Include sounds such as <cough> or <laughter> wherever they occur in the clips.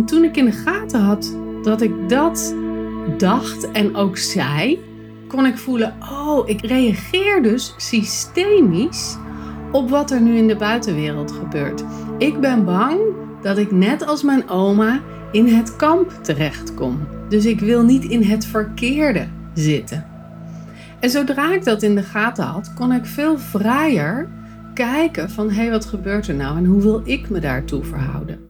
En toen ik in de gaten had dat ik dat dacht en ook zei, kon ik voelen: oh, ik reageer dus systemisch op wat er nu in de buitenwereld gebeurt. Ik ben bang dat ik net als mijn oma in het kamp terechtkom. Dus ik wil niet in het verkeerde zitten. En zodra ik dat in de gaten had, kon ik veel vrijer kijken van hé, hey, wat gebeurt er nou en hoe wil ik me daartoe verhouden?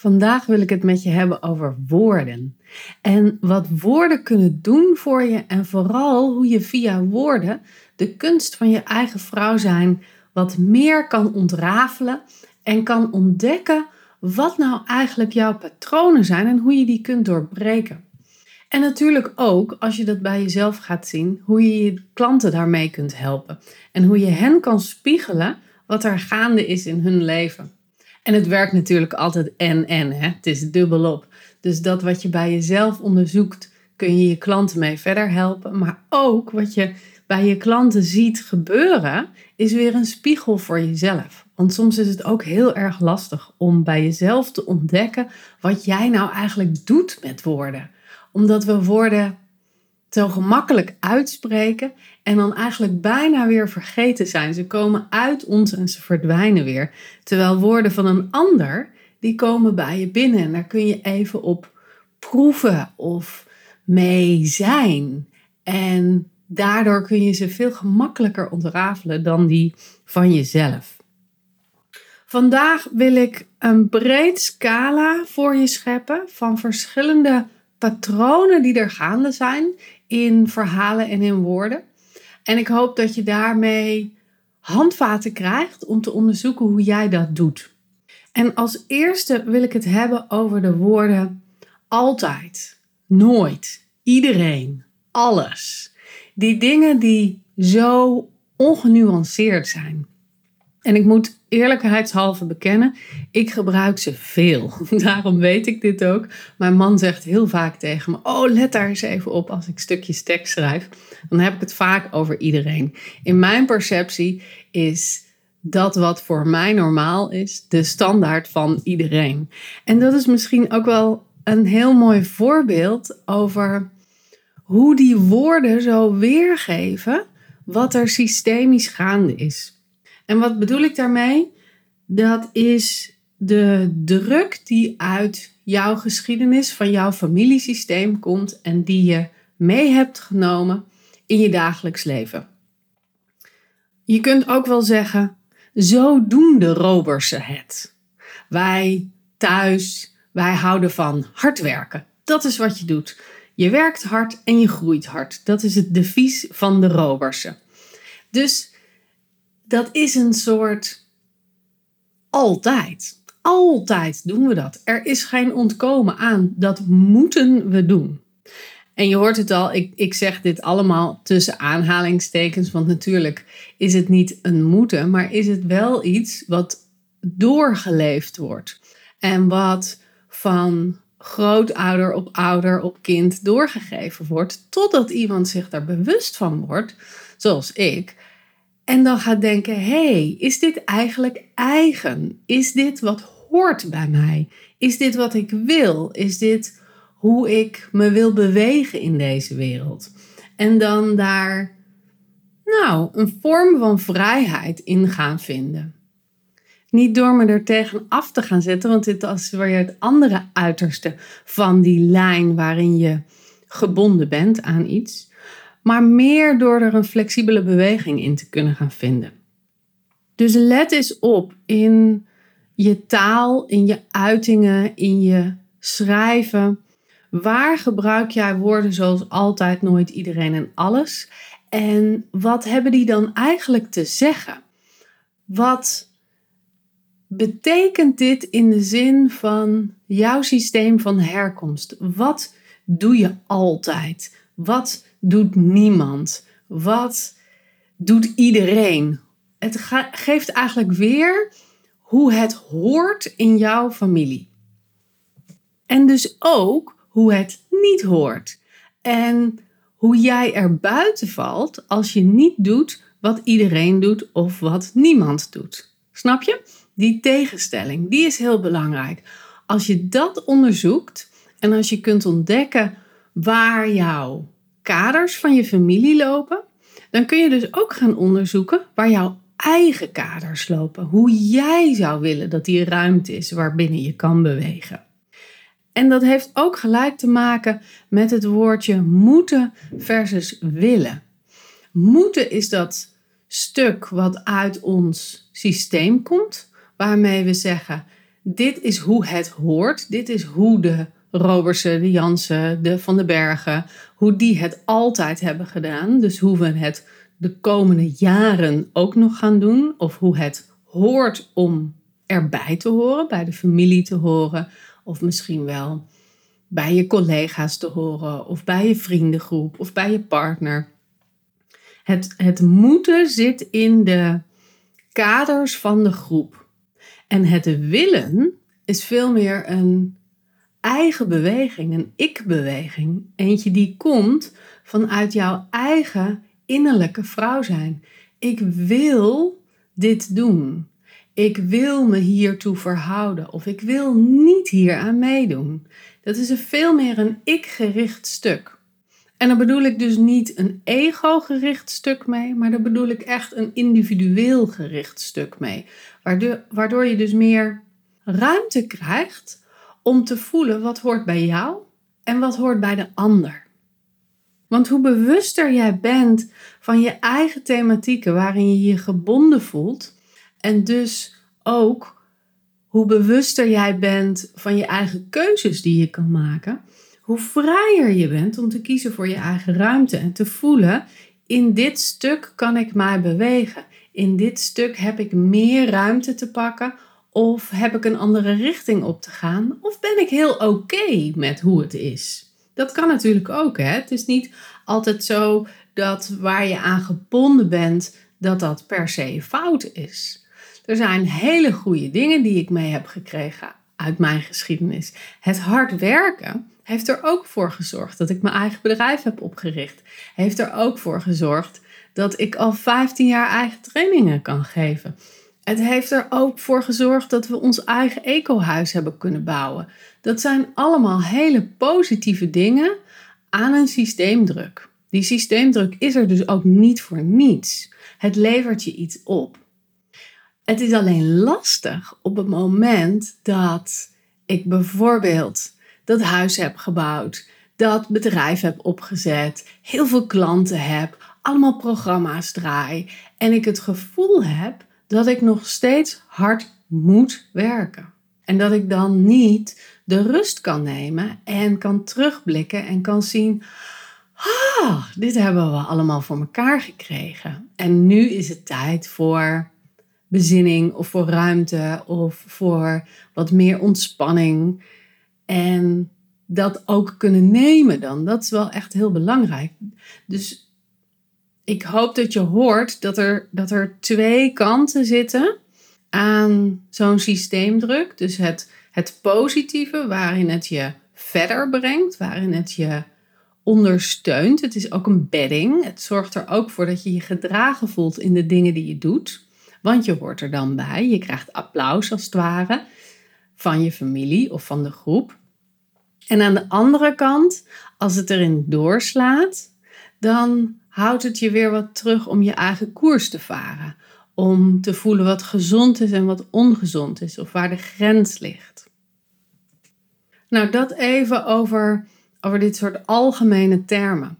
Vandaag wil ik het met je hebben over woorden. En wat woorden kunnen doen voor je en vooral hoe je via woorden de kunst van je eigen vrouw zijn wat meer kan ontrafelen en kan ontdekken wat nou eigenlijk jouw patronen zijn en hoe je die kunt doorbreken. En natuurlijk ook, als je dat bij jezelf gaat zien, hoe je je klanten daarmee kunt helpen en hoe je hen kan spiegelen wat er gaande is in hun leven. En het werkt natuurlijk altijd en-en. Het is dubbelop. Dus dat wat je bij jezelf onderzoekt, kun je je klanten mee verder helpen. Maar ook wat je bij je klanten ziet gebeuren, is weer een spiegel voor jezelf. Want soms is het ook heel erg lastig om bij jezelf te ontdekken wat jij nou eigenlijk doet met woorden. Omdat we woorden zo gemakkelijk uitspreken en dan eigenlijk bijna weer vergeten zijn. Ze komen uit ons en ze verdwijnen weer. Terwijl woorden van een ander, die komen bij je binnen en daar kun je even op proeven of mee zijn. En daardoor kun je ze veel gemakkelijker ontrafelen dan die van jezelf. Vandaag wil ik een breed scala voor je scheppen van verschillende patronen die er gaande zijn in verhalen en in woorden. En ik hoop dat je daarmee handvaten krijgt om te onderzoeken hoe jij dat doet. En als eerste wil ik het hebben over de woorden altijd, nooit, iedereen, alles. Die dingen die zo ongenuanceerd zijn. En ik moet eerlijkheidshalve bekennen, ik gebruik ze veel. <laughs> Daarom weet ik dit ook. Mijn man zegt heel vaak tegen me: Oh, let daar eens even op als ik stukjes tekst schrijf. Dan heb ik het vaak over iedereen. In mijn perceptie is dat wat voor mij normaal is, de standaard van iedereen. En dat is misschien ook wel een heel mooi voorbeeld over hoe die woorden zo weergeven wat er systemisch gaande is. En wat bedoel ik daarmee? Dat is de druk die uit jouw geschiedenis, van jouw familiesysteem komt en die je mee hebt genomen in je dagelijks leven. Je kunt ook wel zeggen, zo doen de Robersen het. Wij thuis, wij houden van hard werken. Dat is wat je doet. Je werkt hard en je groeit hard. Dat is het devies van de Robersen. Dus dat is een soort altijd. Altijd doen we dat. Er is geen ontkomen aan. Dat moeten we doen. En je hoort het al, ik, ik zeg dit allemaal tussen aanhalingstekens, want natuurlijk is het niet een moeten, maar is het wel iets wat doorgeleefd wordt. En wat van grootouder op ouder op kind doorgegeven wordt, totdat iemand zich daar bewust van wordt, zoals ik, en dan gaat denken: hey, is dit eigenlijk eigen? Is dit wat hoort bij mij? Is dit wat ik wil? Is dit hoe ik me wil bewegen in deze wereld? En dan daar, nou, een vorm van vrijheid in gaan vinden. Niet door me er tegenaf te gaan zetten, want dit is weer het andere uiterste van die lijn waarin je gebonden bent aan iets maar meer door er een flexibele beweging in te kunnen gaan vinden. Dus let eens op in je taal, in je uitingen, in je schrijven. Waar gebruik jij woorden zoals altijd, nooit, iedereen en alles? En wat hebben die dan eigenlijk te zeggen? Wat betekent dit in de zin van jouw systeem van herkomst? Wat doe je altijd? Wat doet niemand? Wat doet iedereen? Het geeft eigenlijk weer hoe het hoort in jouw familie. En dus ook hoe het niet hoort. En hoe jij er buiten valt als je niet doet wat iedereen doet of wat niemand doet. Snap je? Die tegenstelling, die is heel belangrijk. Als je dat onderzoekt en als je kunt ontdekken waar jouw kaders van je familie lopen, dan kun je dus ook gaan onderzoeken waar jouw eigen kaders lopen. Hoe jij zou willen dat die ruimte is waarbinnen je kan bewegen. En dat heeft ook gelijk te maken met het woordje moeten versus willen. Moeten is dat stuk wat uit ons systeem komt, waarmee we zeggen: dit is hoe het hoort, dit is hoe de Robersen, de Jansen, de Van den Bergen, hoe die het altijd hebben gedaan. Dus hoe we het de komende jaren ook nog gaan doen, of hoe het hoort om erbij te horen, bij de familie te horen, of misschien wel bij je collega's te horen, of bij je vriendengroep, of bij je partner. Het, het moeten zit in de kaders van de groep. En het willen is veel meer een eigen beweging, een ik-beweging. Eentje die komt vanuit jouw eigen innerlijke vrouw zijn. Ik wil dit doen. Ik wil me hiertoe verhouden of ik wil niet hier aan meedoen. Dat is een veel meer een ik-gericht stuk. En dan bedoel ik dus niet een ego-gericht stuk mee, maar daar bedoel ik echt een individueel gericht stuk mee. Waardoor, waardoor je dus meer ruimte krijgt om te voelen wat hoort bij jou en wat hoort bij de ander. Want hoe bewuster jij bent van je eigen thematieken waarin je je gebonden voelt en dus ook hoe bewuster jij bent van je eigen keuzes die je kan maken, hoe vrijer je bent om te kiezen voor je eigen ruimte en te voelen: in dit stuk kan ik mij bewegen. In dit stuk heb ik meer ruimte te pakken. Of heb ik een andere richting op te gaan? Of ben ik heel oké met hoe het is? Dat kan natuurlijk ook. Hè? Het is niet altijd zo dat waar je aan gebonden bent, dat dat per se fout is. Er zijn hele goede dingen die ik mee heb gekregen uit mijn geschiedenis. Het hard werken heeft er ook voor gezorgd dat ik mijn eigen bedrijf heb opgericht. Heeft er ook voor gezorgd dat ik al 15 jaar eigen trainingen kan geven. Het heeft er ook voor gezorgd dat we ons eigen ecohuis hebben kunnen bouwen. Dat zijn allemaal hele positieve dingen aan een systeemdruk. Die systeemdruk is er dus ook niet voor niets. Het levert je iets op. Het is alleen lastig op het moment dat ik bijvoorbeeld dat huis heb gebouwd, dat bedrijf heb opgezet, heel veel klanten heb, allemaal programma's draai en ik het gevoel heb dat ik nog steeds hard moet werken. En dat ik dan niet de rust kan nemen en kan terugblikken en kan zien: ah, dit hebben we allemaal voor elkaar gekregen. En nu is het tijd voor bezinning of voor ruimte of voor wat meer ontspanning. En dat ook kunnen nemen dan. Dat is wel echt heel belangrijk. Dus ik hoop dat je hoort dat er, dat er twee kanten zitten aan zo'n systeemdruk. Dus het, het positieve, waarin het je verder brengt, waarin het je ondersteunt. Het is ook een bedding. Het zorgt er ook voor dat je je gedragen voelt in de dingen die je doet. Want je hoort er dan bij. Je krijgt applaus als het ware van je familie of van de groep. En aan de andere kant, als het erin doorslaat, dan houdt het je weer wat terug om je eigen koers te varen. Om te voelen wat gezond is en wat ongezond is, of waar de grens ligt. Nou, dat even over, over dit soort algemene termen.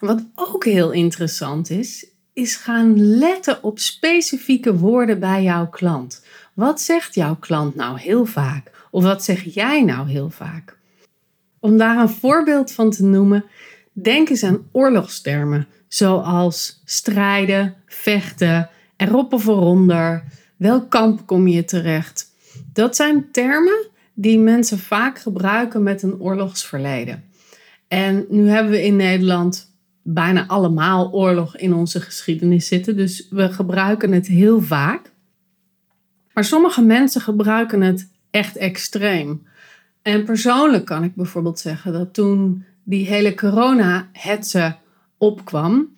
Wat ook heel interessant is, is gaan letten op specifieke woorden bij jouw klant. Wat zegt jouw klant nou heel vaak? Of wat zeg jij nou heel vaak? Om daar een voorbeeld van te noemen, denk eens aan oorlogstermen zoals strijden, vechten, erop of eronder, Welk kamp kom je terecht? Dat zijn termen die mensen vaak gebruiken met een oorlogsverleden. En nu hebben we in Nederland bijna allemaal oorlog in onze geschiedenis zitten, dus we gebruiken het heel vaak. Maar sommige mensen gebruiken het echt extreem. En persoonlijk kan ik bijvoorbeeld zeggen dat toen die hele corona-hetze opkwam,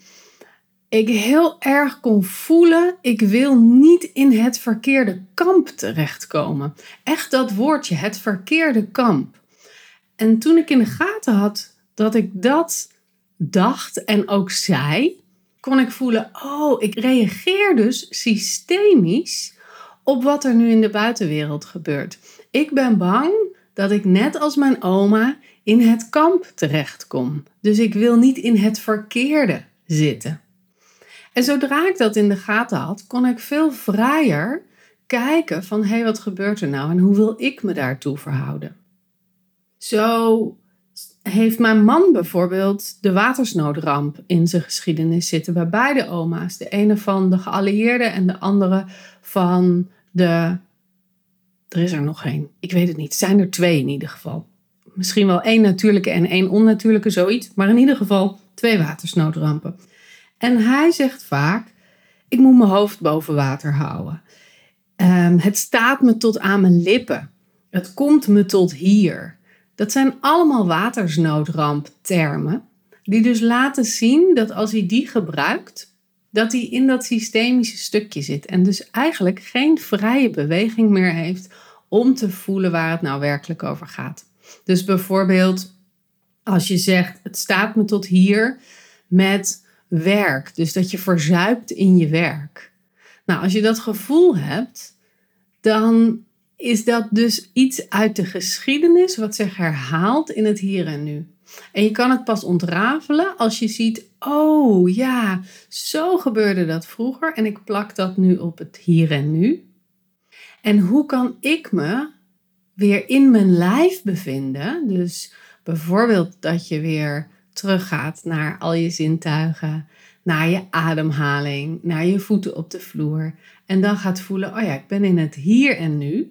ik heel erg kon voelen, ik wil niet in het verkeerde kamp terechtkomen. Echt dat woordje, het verkeerde kamp. En toen ik in de gaten had dat ik dat dacht en ook zei, kon ik voelen, oh, ik reageer dus systemisch op wat er nu in de buitenwereld gebeurt. Ik ben bang dat ik net als mijn oma in het kamp terechtkom. Dus ik wil niet in het verkeerde zitten. En zodra ik dat in de gaten had, kon ik veel vrijer kijken van hé, hey, wat gebeurt er nou en hoe wil ik me daartoe verhouden? Zo heeft mijn man bijvoorbeeld de watersnoodramp in zijn geschiedenis zitten bij beide oma's. De ene van de geallieerden en de andere van de. Er is er nog één. Ik weet het niet. Zijn er twee in ieder geval. Misschien wel één natuurlijke en één onnatuurlijke, zoiets. Maar in ieder geval twee watersnoodrampen. En hij zegt vaak: Ik moet mijn hoofd boven water houden. Um, het staat me tot aan mijn lippen. Het komt me tot hier. Dat zijn allemaal watersnoodramptermen, die dus laten zien dat als hij die gebruikt, dat hij in dat systemische stukje zit en dus eigenlijk geen vrije beweging meer heeft om te voelen waar het nou werkelijk over gaat. Dus bijvoorbeeld als je zegt, het staat me tot hier met werk, dus dat je verzuipt in je werk. Nou, als je dat gevoel hebt, dan is dat dus iets uit de geschiedenis wat zich herhaalt in het hier en nu. En je kan het pas ontrafelen als je ziet, oh ja, zo gebeurde dat vroeger en ik plak dat nu op het hier en nu. En hoe kan ik me weer in mijn lijf bevinden? Dus bijvoorbeeld dat je weer teruggaat naar al je zintuigen, naar je ademhaling, naar je voeten op de vloer. En dan gaat voelen, oh ja, ik ben in het hier en nu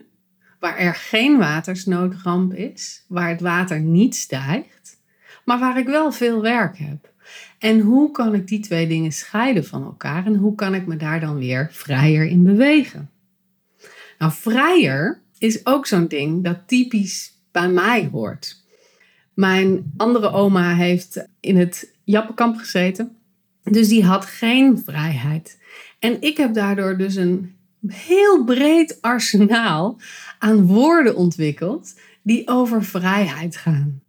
waar er geen watersnoodramp is, waar het water niet stijgt, maar waar ik wel veel werk heb. En hoe kan ik die twee dingen scheiden van elkaar en hoe kan ik me daar dan weer vrijer in bewegen? Nou, vrijer is ook zo'n ding dat typisch bij mij hoort. Mijn andere oma heeft in het Jappenkamp gezeten, dus die had geen vrijheid. En ik heb daardoor dus een heel breed arsenaal aan woorden ontwikkeld die over vrijheid gaan.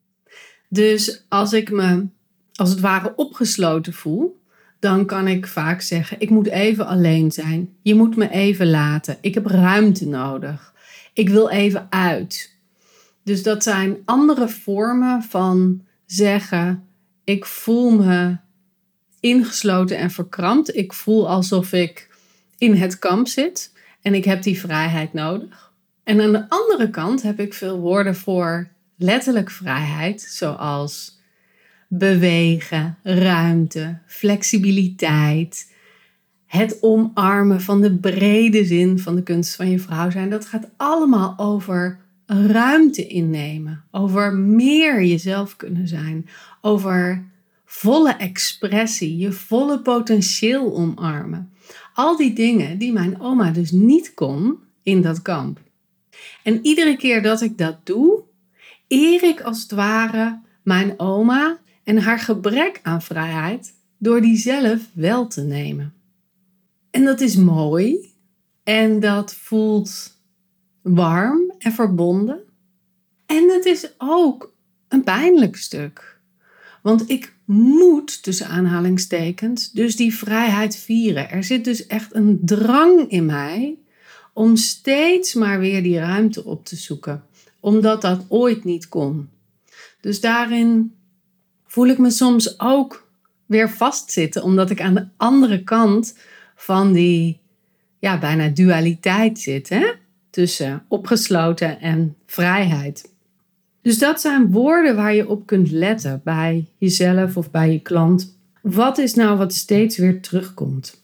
Dus als ik me als het ware opgesloten voel, dan kan ik vaak zeggen: ik moet even alleen zijn. Je moet me even laten. Ik heb ruimte nodig. Ik wil even uit. Dus dat zijn andere vormen van zeggen: ik voel me ingesloten en verkrampt. Ik voel alsof ik in het kamp zit en ik heb die vrijheid nodig. En aan de andere kant heb ik veel woorden voor letterlijk vrijheid, zoals bewegen, ruimte, flexibiliteit, het omarmen van de brede zin van de kunst van je vrouw zijn. Dat gaat allemaal over ruimte innemen, over meer jezelf kunnen zijn, over volle expressie, je volle potentieel omarmen. Al die dingen die mijn oma dus niet kon in dat kamp. En iedere keer dat ik dat doe, eer ik als het ware mijn oma en haar gebrek aan vrijheid door die zelf wel te nemen. En dat is mooi en dat voelt warm en verbonden. En het is ook een pijnlijk stuk. Want ik moet, tussen aanhalingstekens, dus die vrijheid vieren. Er zit dus echt een drang in mij om steeds maar weer die ruimte op te zoeken, omdat dat ooit niet kon. Dus daarin voel ik me soms ook weer vastzitten, omdat ik aan de andere kant van die ja, bijna dualiteit zit, hè? tussen opgesloten en vrijheid. Dus dat zijn woorden waar je op kunt letten bij jezelf of bij je klant. Wat is nou wat steeds weer terugkomt?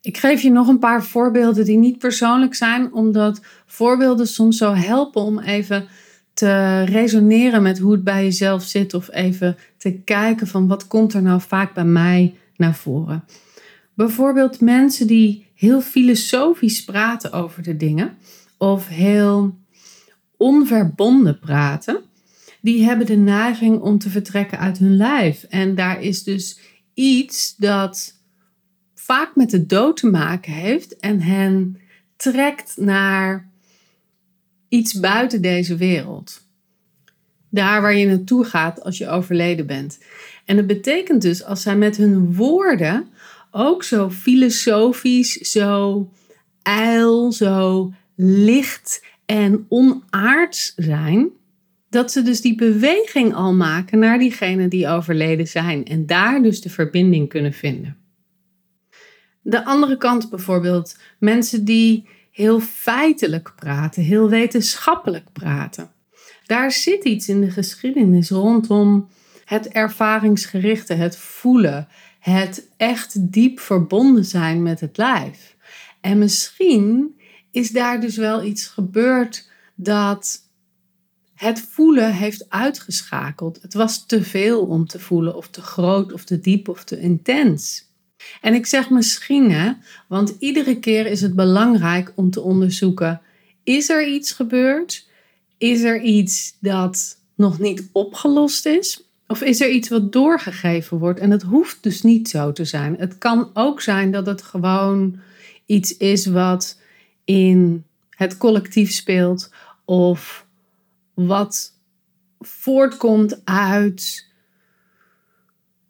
Ik geef je nog een paar voorbeelden die niet persoonlijk zijn, omdat voorbeelden soms zo helpen om even te resoneren met hoe het bij jezelf zit of even te kijken van wat komt er nou vaak bij mij naar voren. Bijvoorbeeld mensen die heel filosofisch praten over de dingen of heel onverbonden praten, die hebben de neiging om te vertrekken uit hun lijf. En daar is dus iets dat vaak met de dood te maken heeft en hen trekt naar iets buiten deze wereld. Daar waar je naartoe gaat als je overleden bent. En dat betekent dus als zij met hun woorden ook zo filosofisch, zo ijl, zo licht en onaards zijn, dat ze dus die beweging al maken naar diegenen die overleden zijn en daar dus de verbinding kunnen vinden. De andere kant bijvoorbeeld, mensen die heel feitelijk praten, heel wetenschappelijk praten. Daar zit iets in de geschiedenis rondom het ervaringsgerichte, het voelen, het echt diep verbonden zijn met het lijf. En misschien is daar dus wel iets gebeurd dat het voelen heeft uitgeschakeld. Het was te veel om te voelen, of te groot, of te diep, of te intens. En ik zeg misschien, hè, want iedere keer is het belangrijk om te onderzoeken: is er iets gebeurd? Is er iets dat nog niet opgelost is? Of is er iets wat doorgegeven wordt? En het hoeft dus niet zo te zijn. Het kan ook zijn dat het gewoon iets is wat in het collectief speelt of wat voortkomt uit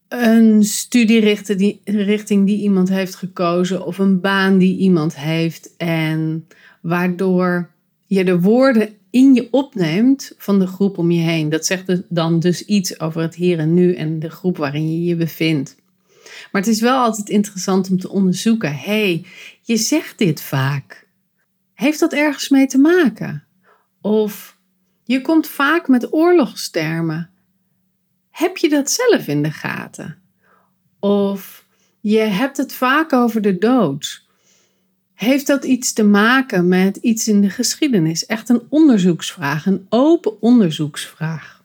een studierichting die iemand heeft gekozen of een baan die iemand heeft en waardoor je de woorden in je opneemt van de groep om je heen. Dat zegt dus dan dus iets over het hier en nu en de groep waarin je je bevindt. Maar het is wel altijd interessant om te onderzoeken. hey, je zegt dit vaak. Heeft dat ergens mee te maken? Of je komt vaak met oorlogstermen. Heb je dat zelf in de gaten? Of je hebt het vaak over de dood. Heeft dat iets te maken met iets in de geschiedenis? Echt een onderzoeksvraag, een open onderzoeksvraag.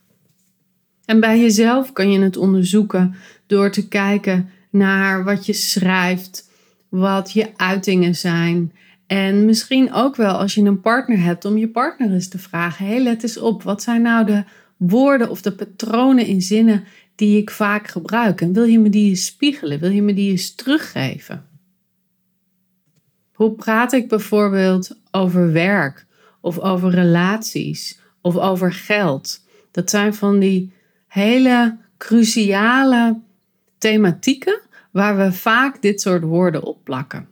En bij jezelf kan je het onderzoeken door te kijken naar wat je schrijft, wat je uitingen zijn. En misschien ook wel als je een partner hebt, om je partner eens te vragen: hey, let eens op, wat zijn nou de woorden of de patronen in zinnen die ik vaak gebruik? En wil je me die eens spiegelen? Wil je me die eens teruggeven? Hoe praat ik bijvoorbeeld over werk of over relaties of over geld? Dat zijn van die hele cruciale thematieken waar we vaak dit soort woorden op plakken.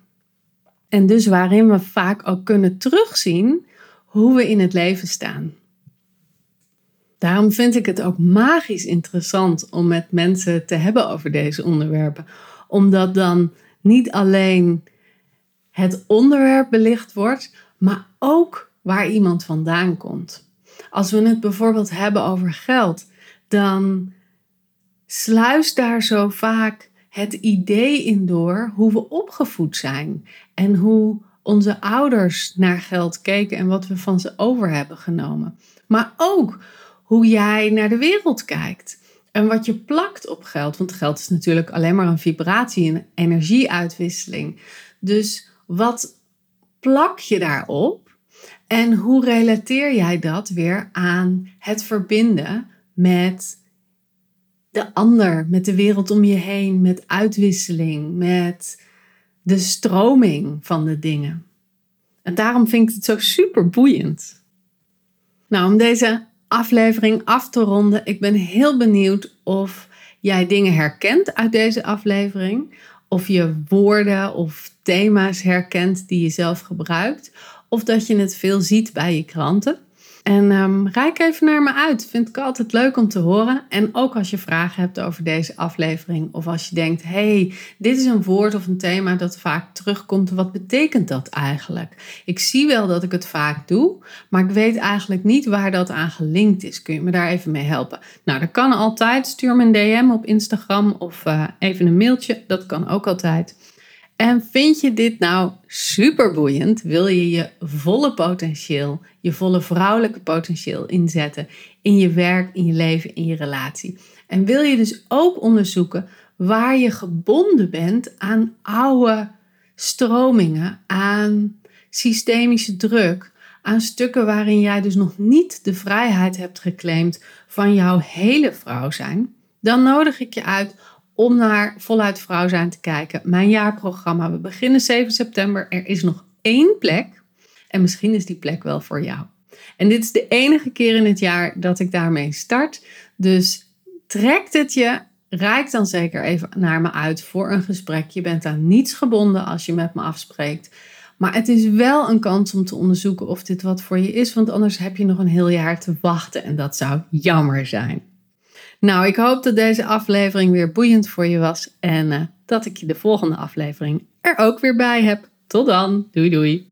En dus waarin we vaak ook kunnen terugzien hoe we in het leven staan. Daarom vind ik het ook magisch interessant om met mensen te hebben over deze onderwerpen. Omdat dan niet alleen het onderwerp belicht wordt, maar ook waar iemand vandaan komt. Als we het bijvoorbeeld hebben over geld, dan sluist daar zo vaak het idee in door hoe we opgevoed zijn en hoe onze ouders naar geld keken en wat we van ze over hebben genomen. Maar ook hoe jij naar de wereld kijkt en wat je plakt op geld. Want geld is natuurlijk alleen maar een vibratie, een energieuitwisseling. Dus wat plak je daarop? En hoe relateer jij dat weer aan het verbinden met de ander, met de wereld om je heen, met uitwisseling, met de stroming van de dingen? En daarom vind ik het zo super boeiend. Nou, om deze aflevering af te ronden, ik ben heel benieuwd of jij dingen herkent uit deze aflevering of je woorden of thema's herkent die je zelf gebruikt. Of dat je het veel ziet bij je klanten. En um, reik even naar me uit. Vind ik altijd leuk om te horen. En ook als je vragen hebt over deze aflevering. Of als je denkt, hey, dit is een woord of een thema dat vaak terugkomt. Wat betekent dat eigenlijk? Ik zie wel dat ik het vaak doe. Maar ik weet eigenlijk niet waar dat aan gelinkt is. Kun je me daar even mee helpen? Nou, dat kan altijd. Stuur me een DM op Instagram of uh, even een mailtje. Dat kan ook altijd. En vind je dit nou super boeiend? Wil je je volle potentieel, je volle vrouwelijke potentieel inzetten in je werk, in je leven, in je relatie? En wil je dus ook onderzoeken waar je gebonden bent aan oude stromingen, aan systemische druk, aan stukken waarin jij dus nog niet de vrijheid hebt geclaimd van jouw hele vrouw zijn? Dan nodig ik je uit om naar Voluit Vrouw zijn te kijken. Mijn jaarprogramma. We beginnen 7 september. Er is nog één plek. En misschien is die plek wel voor jou. En dit is de enige keer in het jaar dat ik daarmee start. Dus trekt het je. Rijk dan zeker even naar me uit voor een gesprek. Je bent aan niets gebonden als je met me afspreekt. Maar het is wel een kans om te onderzoeken of dit wat voor je is. Want anders heb je nog een heel jaar te wachten. En dat zou jammer zijn. Nou, ik hoop dat deze aflevering weer boeiend voor je was en uh, dat ik je de volgende aflevering er ook weer bij heb. Tot dan. Doei doei.